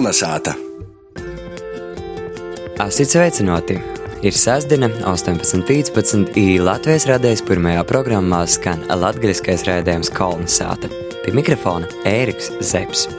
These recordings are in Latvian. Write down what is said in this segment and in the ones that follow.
Kolnesāta! Esiet sveicināti! Ir sestdiena, 18.15. Latvijas radijas pirmajā programmā skan latgaliskais raidījums Kolnesāta. Pie mikrofona Ēriks Zepsi.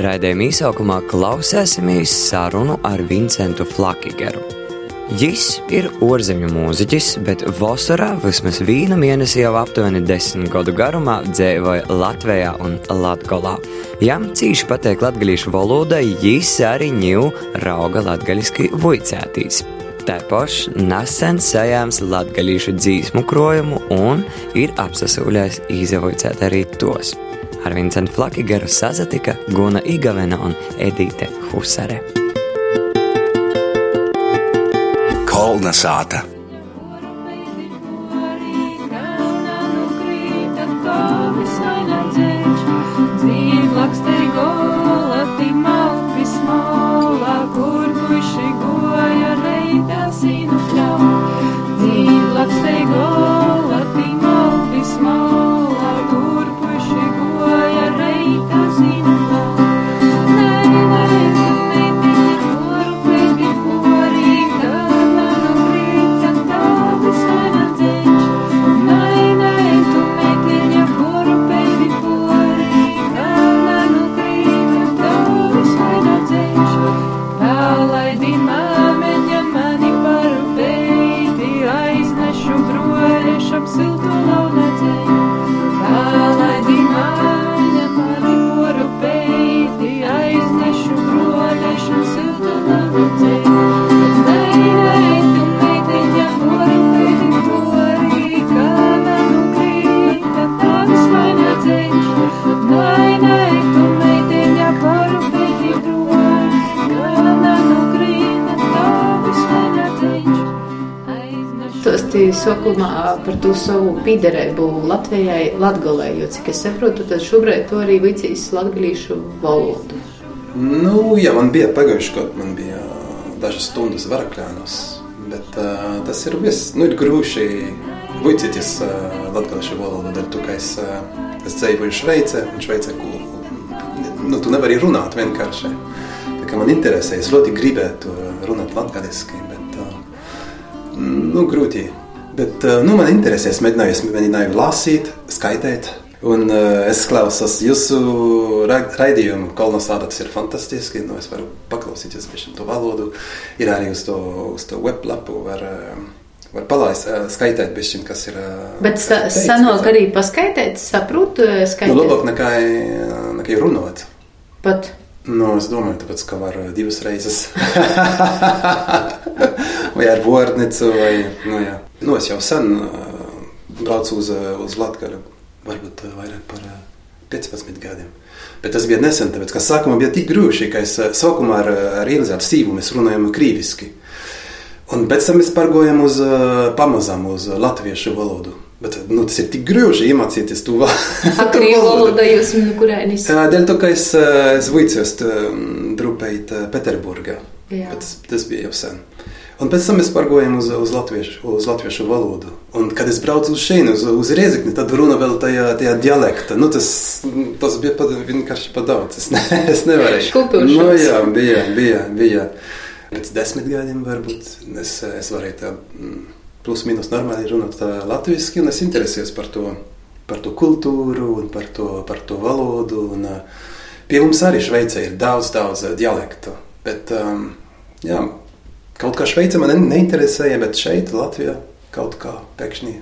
Raidījuma īsākumā klausēsimies sarunu ar Vincentu Flakigeru. Jis ir ārzemju mūziķis, bet vasarā vismaz vienu mēnesi jau aptuveni desmit gadu garumā dzīvoja Latvijā un Latvijā. Jām cīši patīk latviešu valoda, jis arī ņū rauga latviešu vuicētīs. Tāpaš nesen sajāms latviešu dzīsmu krojumu un ir apsasūļējis izavoicēt arī tos. Ar Vincentu Flakigaru sazatika Guna Igavena un Edīte Husare. Kolnesāta! Sākumā par to savu piederību Latvijai, Latvijai, jo, cik es saprotu, tad šobrīd to arī vicīs latviešu valodu. Nu, jā, man bija pagājuši gadu, man bija dažas stundas varakļānos, bet uh, tas ir viss, nu, ir grūši vicīties uh, latviešu valodu, dēļ to, ka es, uh, es dzīvoju Šveicē, un Šveicē, nu, tu nevari runāt vienkārši. Tā kā man interesē, es ļoti gribētu runāt latgaliski, bet, nu, grūti Bet eh, nu, man interesē, es mēģināju, es mēģināju lasīt, skaitīt. Un uh, es klausos jūsu ra raidījumu, kolonizācija tas ir fantastiski. Nu, es varu paklausīties par to valodu. Ir arī uz to, uz to web lapu. Var, uh, var palaist, skaitīt, bišķiņ, kas ir. Bet sa sanāk arī paskaitīt, saprotu, skaitīt. Nu, labāk nekā, nekā runāt. Pat. Nu, es domāju, tāpēc, ka var divas reizes. vai ar vārnīcu, vai, nu jā. Nu, es jau sen uh, braucu uz, uz Latviju, varbūt uh, vairāk par uh, 15 gadiem. Bet tas bija nesen, tāpēc, ka sākumā bija tik grūti, ka es sākumā ar, ar Ilzi, ar Sīvu mēs runājam krīviski. Un pēc tam mēs pārgājām uz pamazām uz latviešu valodu. Bet, nu, tas ir tik grūti iemācīties to valodu. Krievu valoda jūs no kurienes? Dēļ to, ka es, es vicos drupēt Peterburgā. Tas, tas bija jau sen. Un pēc tam mēs pārgājām uz, uz, latviešu, uz latviešu valodu. Un, kad es braucu uz šejienu, uz, uz Riezikni, tad runa vēl tajā, tajā dialektā. Nu, tas, tas bija pat, vienkārši par daudz. Es, ne, es nevarēju. Nu, jā, bija, bija, bija. Pēc desmit gadiem varbūt es, es varēju tā mm, plus mīnus normāli runāt latviešu, un es interesējos par to, par to kultūru un par to, par to valodu. Un, pie mums arī Šveicē ir daudz, daudz dialektu. Bet, um, jā, Kaut kā Šveice man neinteresēja, bet šeit, Latvijā, kaut kā pēkšņi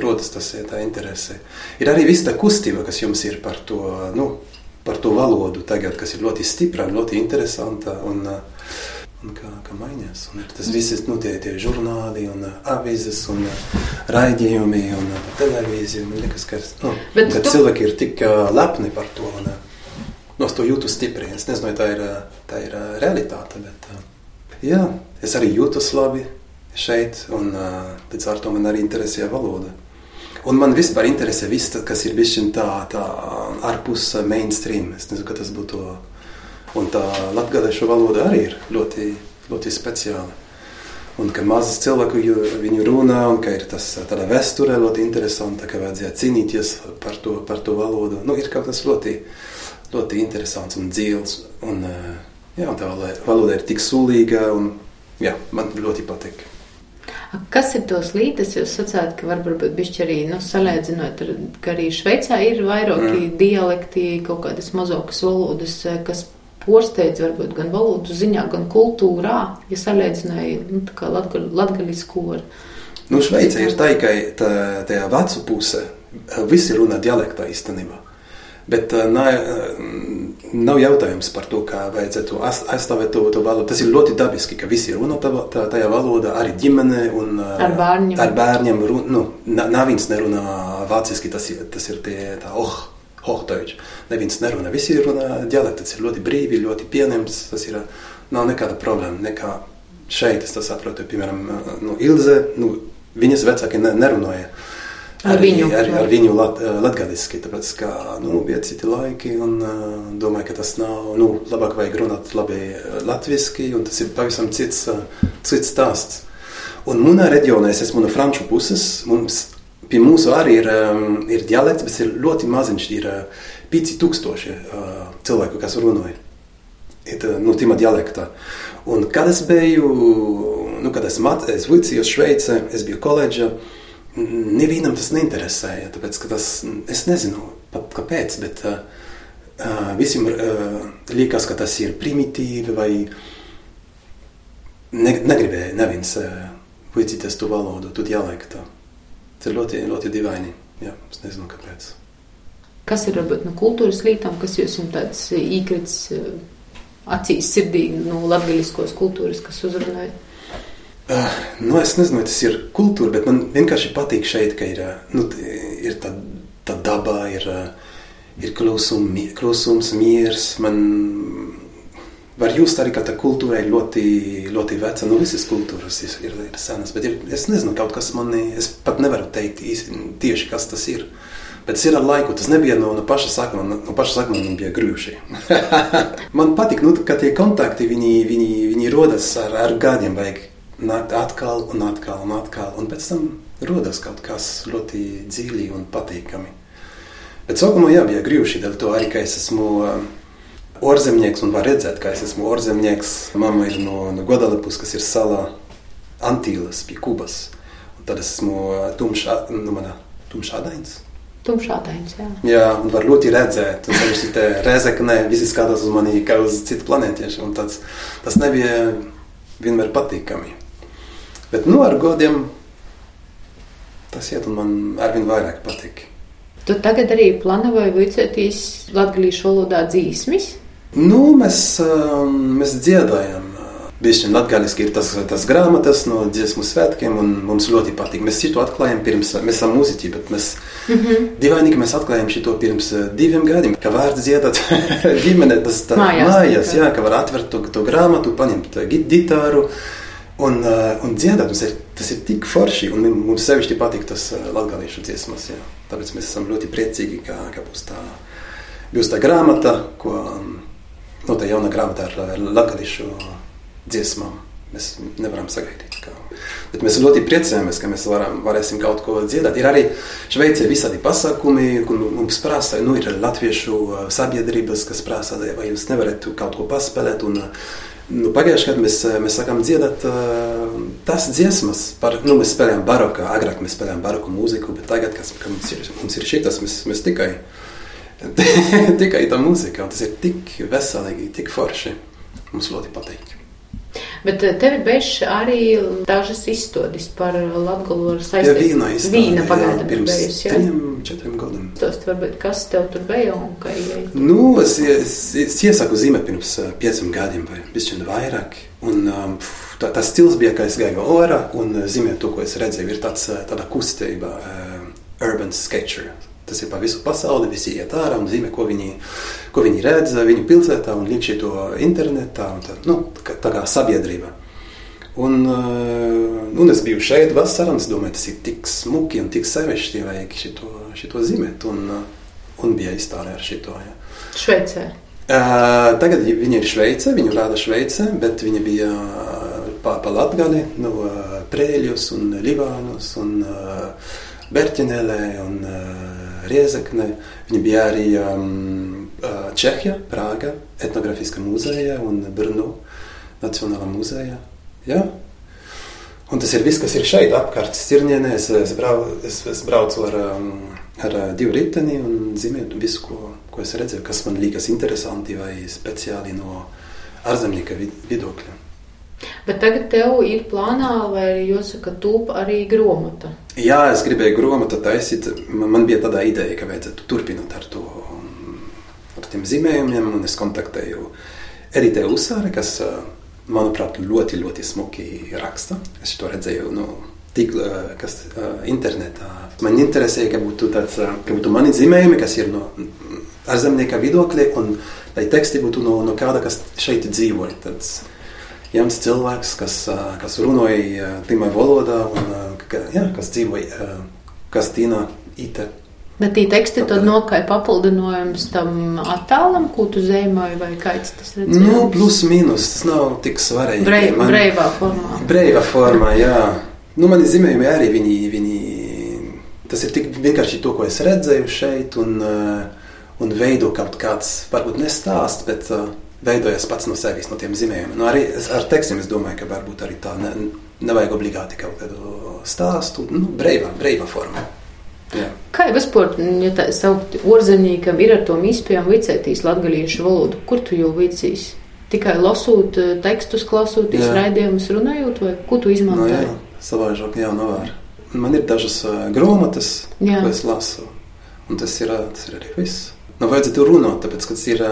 rodas tas tā interese. Ir arī viss tā kustība, kas jums ir par to, nu, par to valodu tagad, kas ir ļoti stipra, ļoti interesanta un, un kā, kā mainās. Un ir tas viss, nu, tie, tie žurnāli un avīzes un raidījumi un televīzija. Man liekas, ka, nu, ka tu... cilvēki ir tik lepni par to un no nu, to jūtu stipri. Es nezinu, tā ir, tā ir realitāte, bet Jā, es arī jūtos labi šeit, un līdz ar to man arī interesē valoda. Un man vispār interesē viss, kas ir bijis tā, tā ārpus mainstream. Es nezinu, ka tas būtu. Un tā latviešu valoda arī ir ļoti, ļoti speciāla. Un ka mazas cilvēku viņu runā, un ka ir tas tādā vēsturē ļoti interesanti, ka vajadzēja cīnīties par to, par to valodu. Nu, ir kaut kas ļoti, ļoti interesants un dziļs. Un, jā, tā valoda ir tik sulīga, un jā, man ļoti patīk. Kas ir tos līdzekļus? Jūs sacāt, ka varbūt bišķi arī nu, salīdzinot, ar, ka arī Šveicā ir vairāki mm. dialekti, kaut kādas mazākas valodas, kas porsteidz varbūt gan valodu ziņā, gan kultūrā, ja salīdzināja nu, latgaļisku ar. Nu, Šveice ir tā, ka tā, tajā vecu puse visi runā dialektā īstenībā. Bet uh, nav, uh, jautājums par to, kā vajadzētu aizstāvēt to, to valodu. Tas ir ļoti dabiski, ka visi runā tā, tā, tajā valodā, arī ģimene un uh, ar bērniem. Ar bērniem run, nu, nav viens nerunā vāciski, tas tas ir tie, tā, oh, hochdeutsch. Neviens nerunā, visi runā dialekti, tas ir ļoti brīvi, ļoti pieņemts, tas ir, nav nekāda problēma, nekā šeit es tas saprotu, piemēram, nu, Ilze, nu, viņas vecāki nerunāja. Ar viņu, ar, ar viņu lat, eh, latgadiski, tāpēc, ka, nu, bija citi laiki, un uh, domāju, ka tas nav, nu, labāk vajag runāt labi eh, latviski, un tas ir pavisam cits, cits stāsts. Un manā reģionā, es esmu no franču puses, mums, pie mūsu arī ir, ir dialekts, bet ir ļoti maziņš, ir uh, 5000 uh, cilvēku, kas runāja. Nu, tīmā dialektā. Un kad es biju, nu, kad es, vicījos Šveicē, es biju koledžā, uh, nevienam tas neinteresēja. Tāpēc, tas, es nezinu pat kāpēc, bet uh, visiem uh, liekas, ka tas ir primitīvi vai ne, negribēja neviens uh, vicīties to valodu, to dialektu. Tas ir ļoti, ļoti dīvaini. Jā, es nezinu kāpēc. Kas ir varbūt no kultūras lietām, kas jums tāds īkrits acīs sirdī no latgaļiskos kultūras, kas uzrunāja? Uh, nu, es nezinu, vai tas ir kultūra, bet man vienkārši patīk šeit, ka ir, nu, ir tā, tā daba, ir, ir klusum, klusums, miers. Man var just arī, ka tā kultūra ir ļoti, ļoti veca. Nu, visas kultūras ir, ir, ir senas, bet ir, es nezinu, kaut kas manī, es pat nevaru teikt īsti, tieši, kas tas ir. Bet tas ir ar laiku. Tas nebija no, no paša sākuma. No paša sākuma man bija grūti. man patīk, nu, ka tie kontakti viņi, viņi, viņi rodas ar, ar gadiem. Vajag nākt atkal un atkal un atkal, un pēc tam rodas kaut kas ļoti dziļi un patīkami. Bet sākumā jā, bija grūti dēļ to arī, ka es esmu orzemnieks un var redzēt, ka es esmu orzemnieks. Mama ir no, no Guadalupus, kas ir salā Antīlas pie Kubas. Un tad es esmu tumšā, nu, manā tumšādains. Tumšādains, jā. Jā, un var ļoti redzēt, un sevišķi te Rezeknē, visi skatās uz mani kā uz citu planētiešu, un tāds, tas nebija vienmēr patīkami. Bet nu, ar gadiem tas iet, un man arvien vairāk patīk. Tu tagad arī plānoji vicēties latviešu valodā dzīsmis? Nu, mēs, um, mēs dziedājam. Bišķiņ latgaliski ir tas, tas grāmatas no dziesmu svētkiem, un mums ļoti patīk. Mēs šito atklājam pirms, mēs esam muziķi, bet mēs mm -hmm. divaini, ka mēs atklājam šito pirms uh, diviem gadiem, ka vārds dziedāt ģimene, tas tā mājās, mājās jā, ka var atvert to, to grāmatu, paņemt gitāru. Uh, Un, uh, un dziedāt, tas ir, tas ir tik forši, un mums sevišķi patīk tas uh, latgalīšu dziesmas. Jā. Tāpēc mēs esam ļoti priecīgi, ka, ka būs, tā, būs tā grāmata, ko, nu, tā jauna grāmata ar, ar latgalīšu dziesmām. Mēs nevaram sagaidīt. Kā. Bet mēs ļoti priecājamies, ka mēs varam, varēsim kaut ko dziedāt. Ir arī Šveicē visādi pasākumi, kur mums prasa, nu, ir latviešu sabiedrības, kas prasa, vai jūs nevarat kaut ko paspēlēt. Un, Nu, Pagājušajā gadā mēs, mēs sākām dziedāt uh, tās dziesmas, par, nu, mēs spēlējām baroku, agrāk mēs spēlējām baroku mūziku, bet tagad, kas, kad mums ir, mums ir šitas, mēs, mēs tikai, tikai tā mūzika, un tas ir tik veselīgi, tik forši. Mums ļoti patīk. Bet eh, tev ir bijuši arī dažas izstādes par Latviju ar saistību. Jā, vīna izstāde. Vīna pagaidām ir bijusi. Jā, trim, četriem gadiem. Tos, varbūt, kas tev tur bija un kā ieiet? Nu, es, es, es iesaku zīmēt pirms uh, pieciem gadiem vai bišķiņ vairāk. Un um, tā, tas stils bija, ka es gāju orā un zīmēt to, ko es redzēju. Ir tāds, tāda kustība, uh, urban sketcher Tas ir pa visu pasauli, visi iet ārā un zīmē, ko viņi, ko viņi redz viņu pilsētā un liek to internetā, tā, nu, tā kā sabiedrība. Un, uh, un es biju šeit vasarā, es domāju, tas ir tik smuki un tik sevišķi, vajag šito, šito zīmēt, un, un bija izstāde ar šito. Ja. Šveicē? Uh, tagad viņa ir Šveice, viņu rāda Šveice, bet viņa bija pa, pa Latgali, no uh, Prēļus un Libānus un uh, Berķinelē un uh, Riezekne. Viņa bija arī um, Čehija, Prāga, etnogrāfiskā muzeja un Brno Nacionālā muzeja. Ja? Un tas ir viss, kas ir šeit apkārt Stirņienē. Es, es, brau, es, es braucu ar, ar divu riteni un zīmēju visu, ko, ko es redzēju, kas man liekas interesanti vai speciāli no ārzemnieka viedokļa. Bet tagad tev ir plānā, vai jāsaka, tūp arī grāmata? Jā, es gribēju grāmatu taisīt. Man bija tāda ideja, ka vajadzētu turpināt ar to, ar tiem zīmējumiem, un es kontaktēju Erite Usāre, kas manuprāt, ļoti, ļoti smuki raksta. Es to redzēju nu, tik, kas, internetā. Man interesēja, ka būtu, tāds, ka būtu mani zīmējumi, kas ir no ārzemnieka viedokļa, un lai teksti būtu no, no kāda, kas šeit dzīvo. Tāds jauns cilvēks, kas, kas runāja tīmai valodā, un jā, kas dzīvoja Kastīnā, Ite. Bet tī teksti tad nokāja papildinājums tam attēlam, ko tu zīmēji, vai kāds tas redzējums? Nu, plus mīnus, tas nav tik svarīgi. Brei, Man, breivā formā. Breivā formā, jā. Nu, mani zīmējumi arī viņi, viņi, tas ir tik vienkārši to, ko es redzēju šeit, un, un veido kaut kāds, varbūt nestāsts, bet uh, veidojas pats no sevis, no tiem zīmējumiem. Nu, arī ar tekstiem es domāju, ka varbūt arī tā ne, nevajag obligāti kaut kādu stāstu, nu, breivā, breivā formā. Jā. Kā jau vispār, ja tā saukt, orzemniekam ir ar to izpējām vicētīs latgaliešu valodu, kur tu jau vicīs? Tikai lasot eh, tekstus, klausoties raidījumus, runājot, vai ko tu izmanto? No, jā, savaižāk, jā, nav Man ir dažas uh, grāmatas, ko es lasu, un tas ir, tas ir arī viss. Nu, vajadzētu runāt, tāpēc, ka tas ir,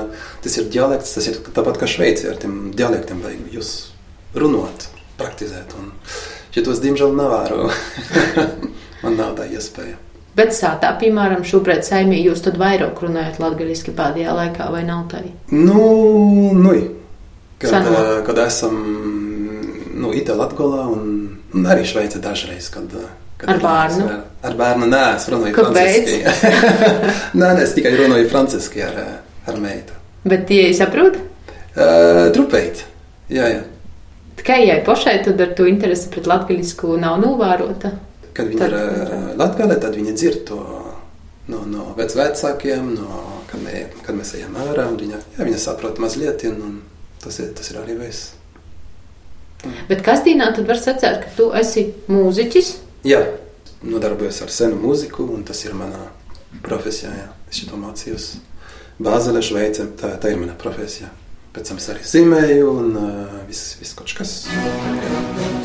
tas ir dialekts, tas ir tāpat kā Šveicē ar tiem dialektiem, vajag jūs runāt, praktizēt, un šitos, diemžēl, nevēro. Man nav tā iespēja. Bet sātā, piemēram, šobrīd saimī jūs tad vairāk runājat latgaliski pēdējā laikā, vai nav tā? Nu, nu, kad, Sanā. kad esam, nu, Itālijā, Latgolā un arī Šveicē dažreiz, kad, kad ar bērnu? Ar, ar bērnu, nē, es runāju franciski. nē, nē, es tikai runāju franciski ar, ar meitu. Bet tie saprot? Uh, Trupēt, jā, jā. Tikai, ja pašai tad ar to interesi pret latgalisku nav novērota? Kad viņi tad, ir uh, latgalē, tad viņi dzird to no, no vec vecākiem, no, kad, mē, kad mēs ejam ārā, un viņa, jā, viņa saprot mazliet, un tas ir, tas ir arī viss. Bet Kastīnā tad var secēt, ka tu esi mūziķis? Jā, nodarbojos ar senu mūziku, un tas ir manā profesijā, jā. Es šito mācījos Bāzele, Šveice, tā, tā ir mana profesija. Pēc tam es arī zīmēju, un uh, viss, viss kaut kas. Jā.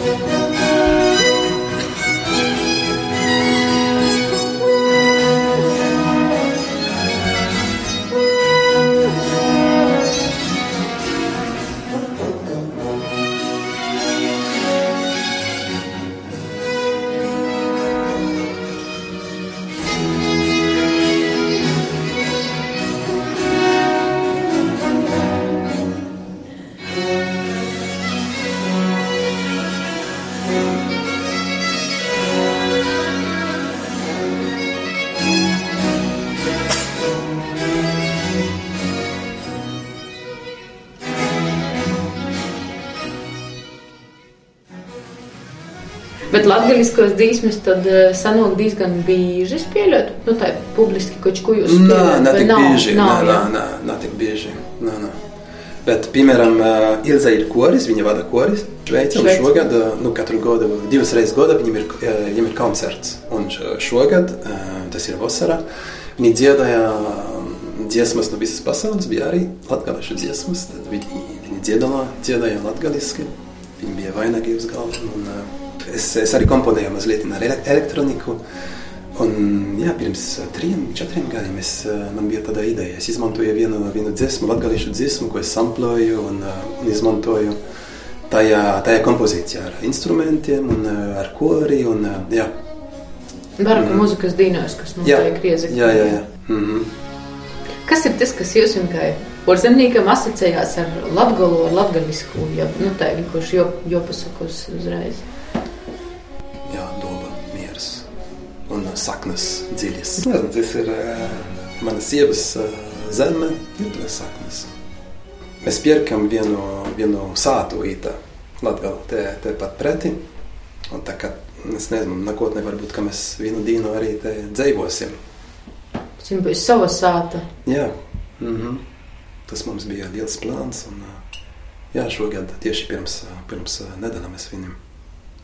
Latgaliskos dzīsmes tad uh, sanāk diezgan bieži spēlēt. Nu, tā publiski kaut ko jūs spēlējat. Nē, ne tik bieži. Nav, nē, nē, nē, nē, tik bieži. Nē, nē. Bet, piemēram, uh, Ilza ir koris, viņa vada koris. Šveicē, un šogad, uh, nu, katru gadu, divas reizes gadā viņam ir, viņam ir koncerts. Un šogad, tas ir vasarā, viņi dziedāja dziesmas no visas pasaules, bija arī latgaliešu dziesmas. Tad viņi, viņi dziedāja, dziedāja latgaliski. Viņi bija vainagi uz galvu. Un, es, es arī komponēju mazliet ar elektroniku. Un, jā, pirms trim, četriem gadiem es, man bija tāda ideja. Es izmantoju vienu, vienu dziesmu, latviešu dziesmu, ko es samploju un, un izmantoju tajā, tajā kompozīcijā ar instrumentiem un ar kori. Un, jā. Baroka mm. mūzikas dīnās, kas notiek Riezekā. Jā, jā, jā. Mm -hmm. Kas ir tas, kas jūs vienkārši Porzemniekam asociējās ar latgalo, ar latgalisku, ja, nu tā vienkārši jo, jopasakos uzreiz un saknes dziļas. Tas ir uh, manas sievas uh, zeme, ir tas saknes. Mēs pierkam vienu, vienu sātu īta Latgalā, te, te pat pretī. Un tā kā, es nezinu, nākotnē varbūt, ka mēs vienu dienu arī te dzēvosim. Viņam būs sava sāta. Jā. Mm -hmm. Tas mums bija liels plāns. Un, jā, šogad tieši pirms, pirms nedēļas mēs viņam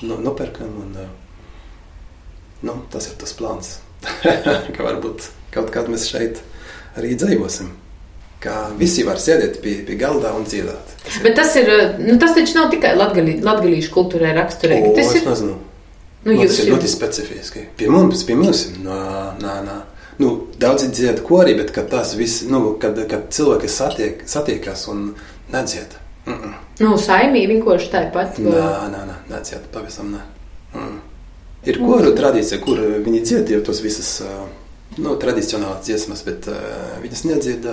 nu, nopērkam. Un, nu, tas ir tas plāns, ka varbūt kaut kādā mēs šeit arī dzīvosim ka visi var sēdēt pie, pie galda un dziedāt. Tas Bet tas ir, nu, tas taču nav tikai latgali, latgalīšu kultūrai raksturīgi. Tas ir, nezinu. Nu, nu, tas ir ļoti specifiski. Pie mums, pie mums, nā, nā, nā. Nu, daudzi dzied korī, bet kad tas viss, nu, kad, kad cilvēki satiek, satiekas un nedzied. Mm -mm. Nu, saimī vienkārši tāpat. Nā, nā, nā, nedzied, pavisam nē. Mm. Ir koru tradīcija, kur viņi dzied jau tos visas, nu, tradicionālas dziesmas, bet viņas nedzied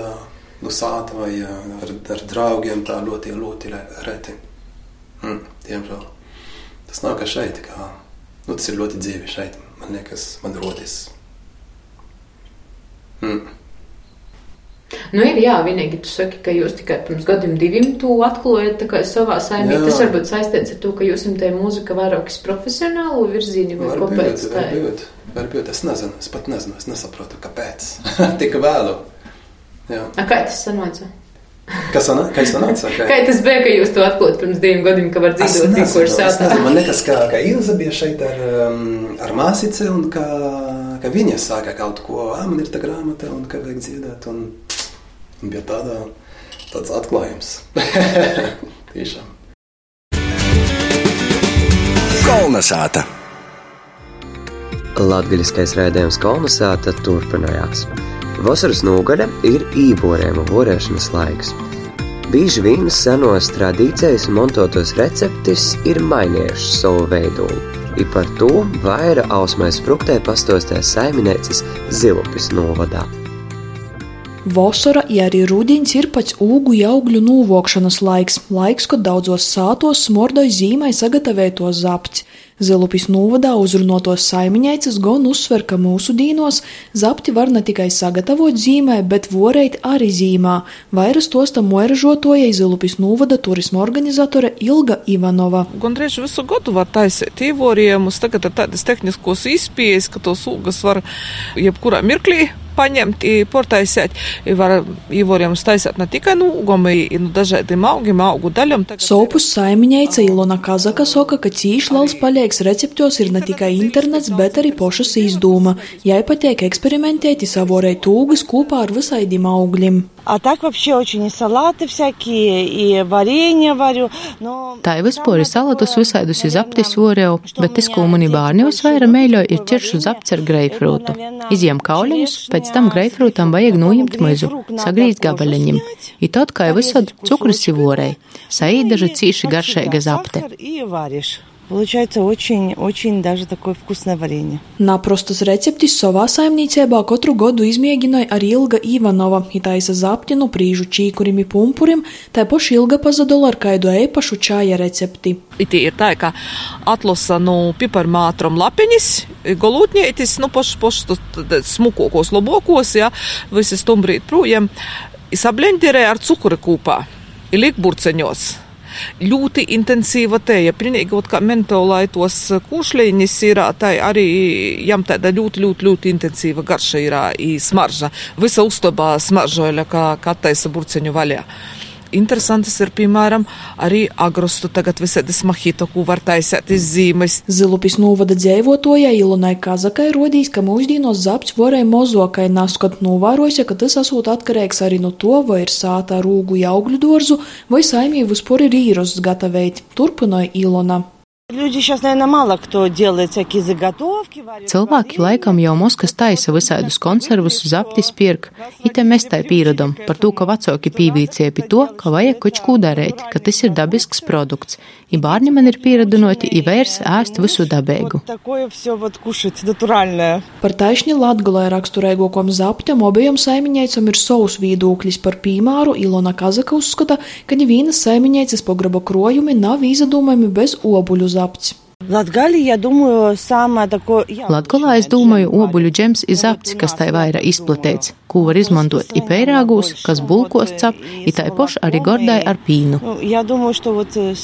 no sāta vai ar, ar draugiem tā ļoti, ļoti reti. Mm, diemžēl. Tas nav kā šeit, kā, nu, tas ir ļoti dzīvi šeit, man liekas, man rodas. Mm. Nu, ir jā, vienīgi tu saki, ka jūs tikai pirms gadiem diviem to atklājat savā saimē. Tas varbūt saistīts ar to, ka jums te mūzika vairākas profesionālu virzienu vai varbūt, kāpēc tā. Varbūt, varbūt, es nezinu, es pat nezinu, es nesaprotu, kāpēc. Tik vēlu. Jā. A, kā tas sanāca? Kas sanā, kā sanāca? Kā... kā tas bija, ka jūs to atklājat pirms diviem gadiem, ka var dzīvot tik, kur sātā? Man liekas, ka, ka Ilza bija šeit ar, um, ar māsici un ka, ka viņa sāka kaut ko, ā, man ir tā grāmata un ka vajag dziedāt un, un bija tādā, tāds atklājums. Tiešām. Kolnesāta. Latgaļiskais rēdējums Kolnesāta turpinājās. Vasaras nogaļa ir īvorēma vorēšanas laiks. Bieži vien senos tradīcijas montotos receptes ir mainījušas savu veidojumu. I par to vaira ausmais fruktē pastostēs saimnieces Zilupis novadā. Vasara, ja arī rudens ir pats ūgu augļu nūvokšanas laiks, laiks, kad daudzos sātos smordai zīmai sagatavotos zapti. Zilupis novadā uzrunotos saimiņaicis gan uzsver, ka mūsu dīnos zapti var ne tikai sagatavot zīmē, bet voreit arī zīmā. Vairas tos tam moeražotoja Zilupis novada turisma organizatore Ilga Ivanova. Gandrīz visu gadu var taisīt īvoriemus, tagad ir tādas tehniskos izpējas, ka tos ūgas var jebkurā mirklī paņemt, portaisēt, var īvoriem staisāt ne tikai nu ugumi, nu dažādiem augiem, augu daļam. Sopus saimiņaica Ilona Kazaka soka, ka cīši liels paļēks receptos ir ne tikai internets, bet arī pošas izdūma. Jai patiek eksperimentēt, savorēt tūgas kopā ar visaidim augļiem. А так вообще очень и салаты всякие, и варенье varu. No, Tā ir vispār salatus visādus izaptis voreu, bet es, ko mani bērni uzsvēra mēļo, ir ķiršu zapts ar greifrūtu. Izjām kauliņus, pēc tam greifrūtam vajag nojimt mizu, sagrīzt gabaliņiem. I tad, kā jau visad, cukurs ir vorei. Saīdaža cīši garšēga zapte. Получается очень-очень даже такое вкусное варенье. Naprostas receptis savā saimniecībā katru gadu izmēģināja arī Ilga Ivanova. Itaisa zaptinu, prīžu čīkurimi, pumpurim, tā paša Ilga pazadola ar kaidu eipašu čāja recepti. Itī ir tā, ka atlasa nu piparmātram lapiņas, golūtņētis, nu pašu, pašu smukokos lobokos, ja, visi stumbrīt prūjiem, sablenderē ar cukuru kūpā, ilik burceņos ļoti intensīva tēja. Pilnīgi kaut kā mentolai tos kūšļiņas ir, tā arī jām tāda ļoti, ļoti, ļoti intensīva garša ir, smarža. Visa uztobā smaržoja, kā, kā taisa burceņu vaļā. Interesantas ir, piemēram, arī agrostu tagad visādas mahito, ko var taisēt iz zīmes. Zilupis novada dzēvotoja Ilonai Kazakai rodīs, ka mūždienos zapts varēja mozokai naskot novēroja, ka tas esot atkarīgs arī no to, vai ir sātā rūgu jaugļu dorzu, vai saimī vispār ir īros gatavēt. Turpināja Ilona. Cilvēki laikam jau moskas taisa visādus konservus, zaptis pirk. Ite mēs tai pīradam par to, ka vecāki pīvīcie pie to, ka vajag kočkū darēt, ka tas ir dabisks produkts. I bārni man ir pieradinoti, i vērs ēst visu dabēgu. Par taišņi Latgulē raksturēgokom zaptam obējam saimiņēcam ir savus viedokļis par pīmāru Ilona Kazaka uzskata, ka nevīnas saimiņēcas pograba krojumi nav izdomājumi bez obuļu запить. Латгалия, я думаю, самое такое... Latgalā es domāju, obuļu džems ir zapts, kas tai vaira izplatīts, ko var izmantot i pērāgūs, kas bulkos cap, i tai poši arī gordai ar pīnu. Я думаю, что вот э,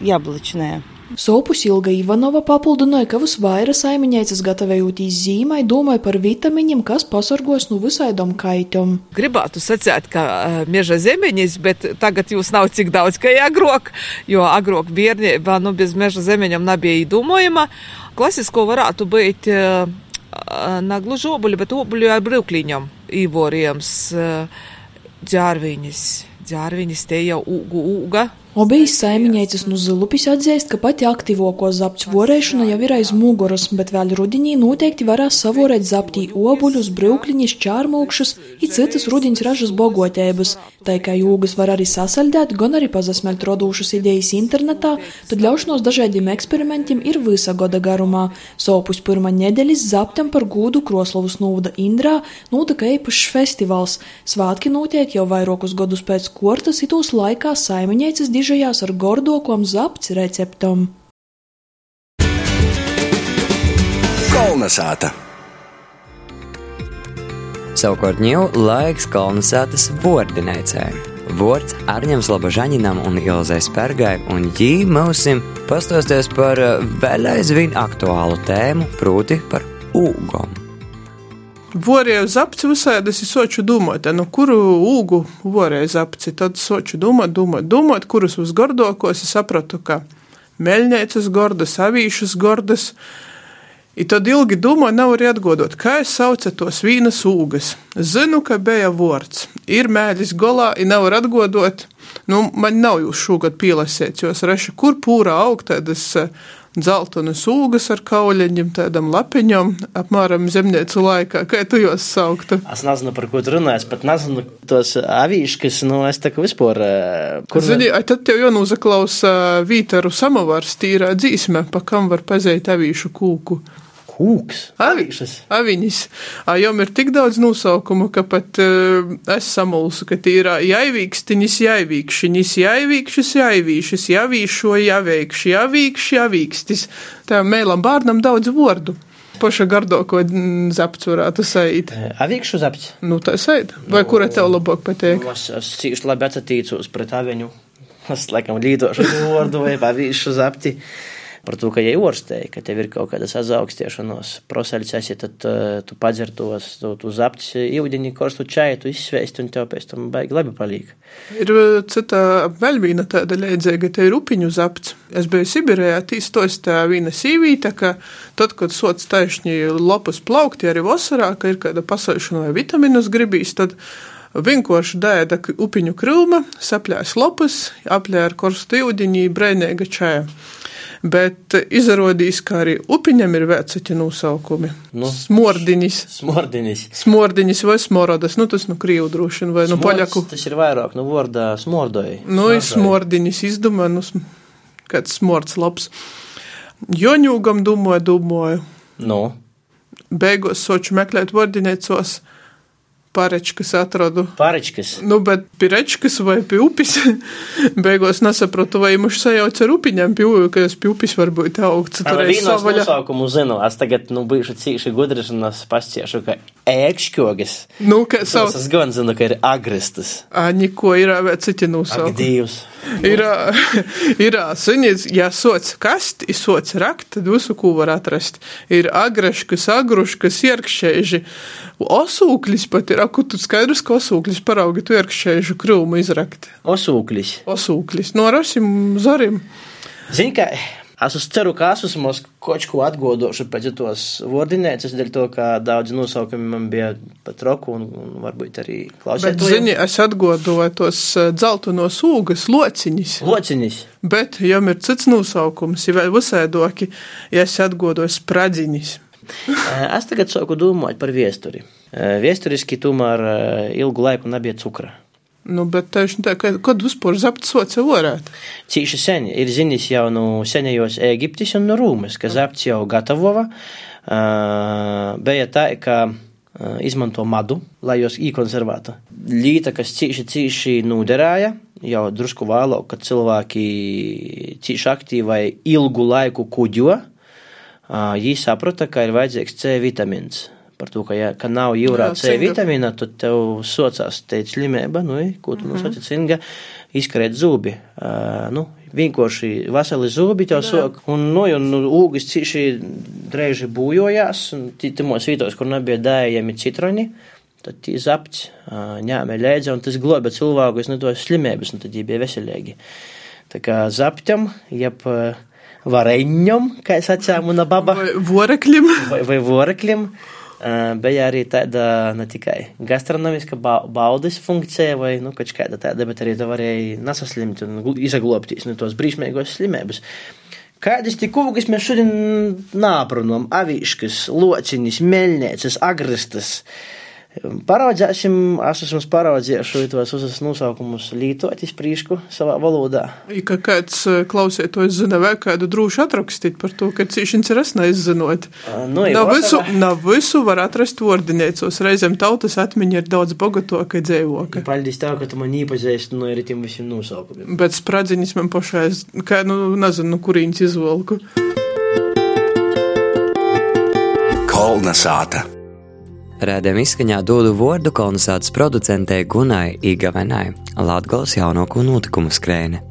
яблочная. Sopus Ilga Ivanova papildināja, ka visvairāk saimiņēcas gatavojotīs zīmai domāja par vitamiņiem, kas pasargos no visaidom kaitiem. Gribētu sacīt, ka uh, meža zemeņas, bet tagad jūs nav cik daudz, kā agrāk, jo agrāk bērnībā nu, bez meža zemeņiem nebija īdomojama. Klasisko varētu būt uh, nagluži obuļi, bet obuļi ar brīvklīņiem īvorījums uh, dzērviņas. Dzērviņas te jau ūgu ūga, Obijas saimiņēcis no Zilupis atzīst, ka pati aktīvāko zapts vorēšana jau ir aiz muguras, bet vēl rudenī noteikti varēs savorēt zaptī obuļus, brūkliņus, čārmūkšus un citas rudiņas ražas bogotēbas. Tā kā jūgas var arī sasaldēt, gan arī pazasmelt rodūšas idejas internetā, tad ļaušanos dažādiem eksperimentiem ir visa gada garumā. Sopus pirmā nedēļas zaptam par gūdu Kroslovas novada Indrā notika īpašs festivāls. Svātki notiek jau vairākus gadus pēc kortas, it tos laikā saimiņēcis dižajās ar gordokom zapts receptam. Kolnesāta! Savukārt ņēmu laiks kolonizētas vordinēcē. Vārds Arņams Labažaņinam un Ilzai Spergai, un jī mūsim pastosties par vēl aizvien aktuālu tēmu, proti par ūgom. Vorēju zapci visādas ir soču domāt, no kuru ūgu vorēju zapci, tad soču domāt, domāt, domāt, kurus uz gordokos es sapratu, ka meļņēcas gordas, avīšas gordas, I tad ilgi domāju, nav arī atgodot, kā es saucu tos vīnas ūgas. Zinu, ka bija vārds. Ir mēģis golā, ir nevar atgodot. Nu, man nav jūs šogad pielasēts, jo es rešu, kur pūrā aug tādas dzeltenas ūgas ar kauliņiem, tādam lapiņam, apmēram zemnieku laikā. Kā tu jūs sauktu? Es nezinu, par ko tu runā. Es pat nezinu tos avīškas, nu es tā kā vispār. Kur Zini, ne... tad tev jau nozaklausa vītaru samavars tīrā dzīsme, pa kam var pazīt avīšu kūku. Kūks, avīšas. Aviņas. Jom ir tik daudz nosaukumu, ka pat uh, es samulsu, ka tie ir jaivīkstiņas, jaivīkšiņas, jaivīkšas, jaivīšas, javīšo, javeikši, javīkši, javīkstis. Tā mēlam bārnam daudz vārdu. Paša gardoko zapts varētu sait. Avīkšu zapts? Nu, tā sait. Vai nu, kura tev labāk patīk? Es, es cīši labi atsatīcos pret aviņu. Es laikam līdošu vārdu vai avīkšu zapti par to, ka, ja orstēji, ka tev ir kaut kāda sazaugstīšanās proceļs, esi, tad uh, tu padzer tos, tu, tu zapts ūdeņi, korstu čaju, tu izsvēsti un tev pēc tam baigi labi palīk. Ir cita vēl viena tāda leidzēga, te ir upiņu zapts. Es biju Sibirējā, tīstos tā viena sīvīta, ka tad, kad sots taišņi lopas plaukti arī vasarā, ka ir kāda pasaišana vai vitaminus gribīs, tad vienkārši dēda upiņu krūma, saplēs lopas, aplē ar korstu ūdeņi, brēnēga čaja bet izrādījās, ka arī upiņam ir vecāki nosaukumi. Nu, smordiņas. Smordiņas. Smordiņas vai smorodas, nu tas nu krīvu droši vai nu poļaku. Tas ir vairāk, nu vārdā smordoja. Nu, ir smordiņas izdomā, nu, kāds smords labs. Joņūgam domāju, domāju. Nu. Beigās soču meklēt vārdinēcos Pārečkas atradu. Pārečkas. Nu, bet pirečkas vai upes. Beigās nesapratu, vai mums sajauc ar upiņām upes, ka es pie upes varbūt augstu. Tur ir savaļa. Nosaukumu zinu, es tagad, nu, bijuši cīši gudrs un es pasciešu, ka ēkšķogas. Nu, ka sauc. Es gan zinu, ka ir agrestas. Ā, niko ir citi nosaukumu. Ak, Dievs. Ir, ir suņas, ja sots kast, ir sots rakt, tad visu, ko var atrast. Ir agreškas, agruškas, ierkšēži. Osūklis pat ir, aku tu skaidrs, ka osūklis paraugi tu ierkšēžu krūmu izrakt. Osūklis. Osūklis. Norasim zarim. Zini, ka Es ceru, ka es esmu kaut ko atgodošu pēc tos vārdinēcas, dēļ to, ka daudz nosaukumi man bija pat roku un, un varbūt arī klausīties. Bet, zini, es atgodoju tos eh, dzeltenos ūgas lociņus. Lociņus. Bet, ja ir cits nosaukums, ir vēl visēdoki, ja es atgodoju spradziņus. Eh, es tagad sāku domāt par viesturi. Eh, Viesturiski tomēr ilgu laiku nebija cukra. Nu, bet tieši tā, kad, kad vispār zapta soca varētu? Cīši sen ir zinis jau no senajos Ēģiptis un no Rūmas, ka zapts jau gatavova. Uh, bija tā, ka uh, izmanto madu, lai jos īkonservētu. Līta, kas cīši, cīši nuderēja, jau drusku vēlāk, kad cilvēki cīši aktīvai ilgu laiku kuģo, uh, viņi saprata, ka ir vajadzīgs C vitamīns par to, ka, ja, ka nav jūrā Jā, C vitamīna, tad tev socās teikt slimība, nu, ko tu mm -hmm. nosauci cinga, izkarēt zubi. Uh, nu, vienkārši veseli zubi jau sok, un no, un nu, ūgas cīši dreiži būjojās, un tīmos vītos, kur nebija dējami citroni, tad tī zapts ņēmē lēdze, un tas globa cilvēkus no tos slimības, un tad viņi bija veselīgi. Tā kā zaptam, jeb vareņam, kā es atsāmu, una baba. Vai voreklim. Vai, vai voreklim. Uh, bija arī tāda ne tikai gastronomiska baudas funkcija, vai nu, kaut kāda tāda, bet arī tu varēji nesaslimt un izaglobties no tos brīsmīgos slimības. Kādas tik kūgas mēs šodien nāprunam? Avīškas, lociņas, meļnieces, agrestas. Uh, Paraudzēsim, es esmu paraudzējuši tos visus nosaukumus lītotis prīšku savā valodā. Ja kāds eh, klausietos zina, vai kādu droši atrakstīt par to, ka cīšins ir es neizzinot. Nu, nav, visu, nav visu var atrast vārdinēcos, reizēm tautas atmiņa ir daudz bogatāka dzīvoka. Paldies tev, ka tu man īpazīsti no ir tiem visiem nosaukumiem. Bet spradziņas man pašai, kā, nu, nezinu, kurīņas izvolku. Kolna sāta. Rēdēm izskaņā dodu vārdu kolonizācijas producentei Gunai Igavenai, Latgales jaunāko notikumu skrēne.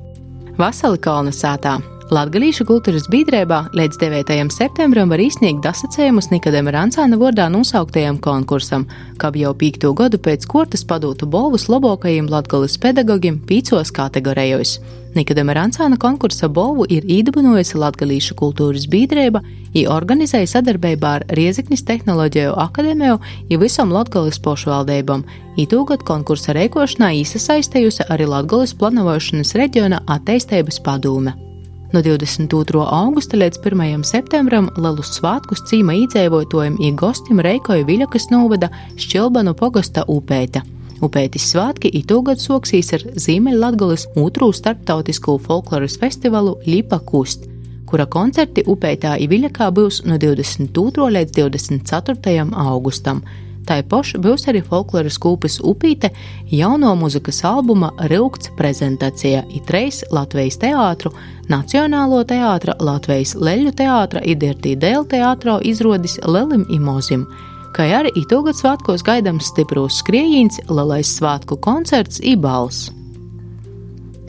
Vasali kolonizētā Latvijas kultūras biedrībā līdz 9. septembrim var izsniegt dasacējumus Nikodēma Rancāna vārdā nosauktajam konkursam, kā jau pīkto gadu pēc kortas padotu bolvus labākajiem latgales pedagogiem pīcos kategorijos. Nikodēma Rancāna konkursa bolvu ir īdabinojusi Latgalīšu kultūras biedrība, i organizēja sadarbībā ar Rieziknis tehnoloģiju akadēmiju i visam Latgales pošvaldībam. Itūgad konkursa rēkošanā īsasaistējusi arī Latgales planavošanas reģiona attīstības padūme. No 22. augusta līdz 1. septembrim Lelus svētkus cīma īdzēvotojiem i gostim reikoja Viļakas novada Šķilbanu pogosta upēta. Upētis svētki itūgad soksīs ar Ziemeļlatgulas otro starptautisko folkloras festivālu Lipa Kust, kura koncerti Upētā Iviļakā būs no 22. līdz 24. augustam. Paša būs arī folkloras kūpes upīte jauno muzikas albuma Rūkts prezentācija itreis Latvijas teātru, Nacionālo teātra, Latvijas leļu teātra, Idirtī Dēl teātro izrodis Lelim Imozim kā arī itogad svētkos gaidāms stipros skrējīns, lielais svētku koncerts Ibals.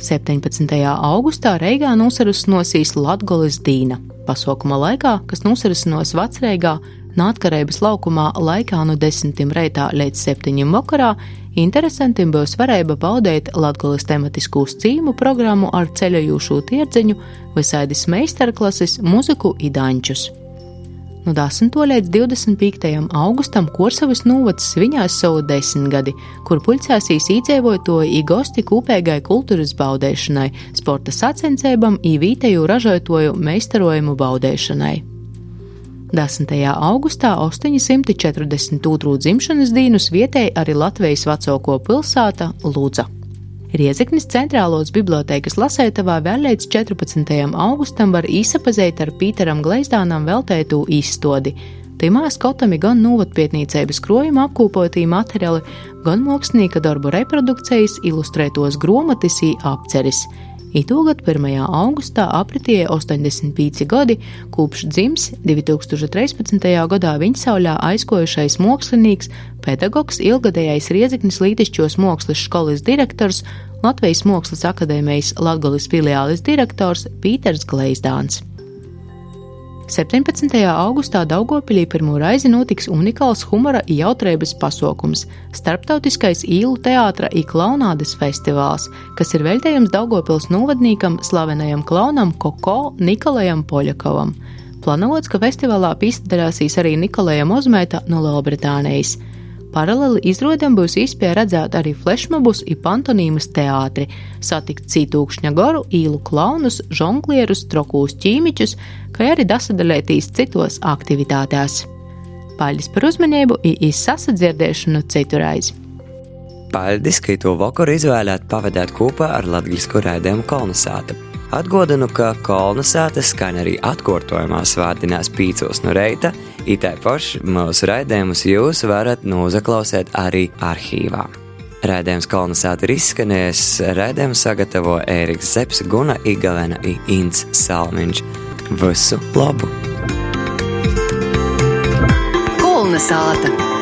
17. augustā Reigā nosarus nosīs Latgoles Dīna. Pasaukuma laikā, kas nosarisinos Vecreigā, Nātkarības laukumā laikā no 10. reitā līdz 7. vakarā, interesantiem būs varēja baudīt Latgoles tematisko cīmu programmu ar ceļojošo tirdziņu, visādis meistarklases, muziku idančus. No 10. līdz 25. augustam Korsavas novads svinās savu desmitgadi, kur puļcēsīs īdzēvotoja i gosti kūpēgai kultūras baudēšanai, sporta sacensībām, i vītēju ražotoju meistarojumu baudēšanai. 10. augustā 842. dzimšanas dienas vietēji arī Latvijas vecāko pilsēta Lūdza. Riezeknis centrālos bibliotēkas lasētavā vēl līdz 14. augustam var īsapazīt ar Pīteram Gleizdānam veltētu izstodi. Timā skotami gan novadpietnīcības krojuma apkopotī materiāli, gan mākslinieka darbu reprodukcijas, ilustrētos gromatis i apceris. Itūgad 1. augustā apritīja 85 gadi, kopš dzims 2013. gadā viņasauļā aizkojušais mākslinieks, pedagogs, ilgadējais Rieziknis Lītišķos mākslas skolas direktors, Latvijas Mākslas akadēmijas Latgolis filiālis direktors Pīters Gleizdāns. 17. augustā Daugopilī pirmo reizi notiks unikāls humora jautrības pasākums - Starptautiskais īlu teātra i klaunādes festivāls, kas ir veltējums Daugopils novadniekam slavenajam klaunam Koko Nikolajam Poļakovam. Plānots, ka festivālā piedalīsies arī Nikolajam Ozmēta no Lielbritānijas. Paralēli izrādēm būs iespēja redzēt arī flešmobus un pantonīmas teātri, satikt cītūkšņa goru, īlu klaunus, žonglierus, trokūs ķīmiķus, kā arī dasadalētīs citos aktivitātēs. Paldies par uzmanību un izsasadzirdēšanu citurreiz! Paldies, ka to vakaru izvēlēt pavadīt kopā ar Latvijas raidījumu kolonizātu. Atgādinu, ka kolonizāta skan arī atkārtojumā svētdienās pīcos no reita, itē paši mūsu raidījumus jūs varat nozaklausīt arī arhīvā. Raidījums kolonizāta ir izskanējis, raidījumu sagatavo Ēriks Zepsi, Guna Igalena un Ints Salmiņš. Visu labu! Kolonizāta!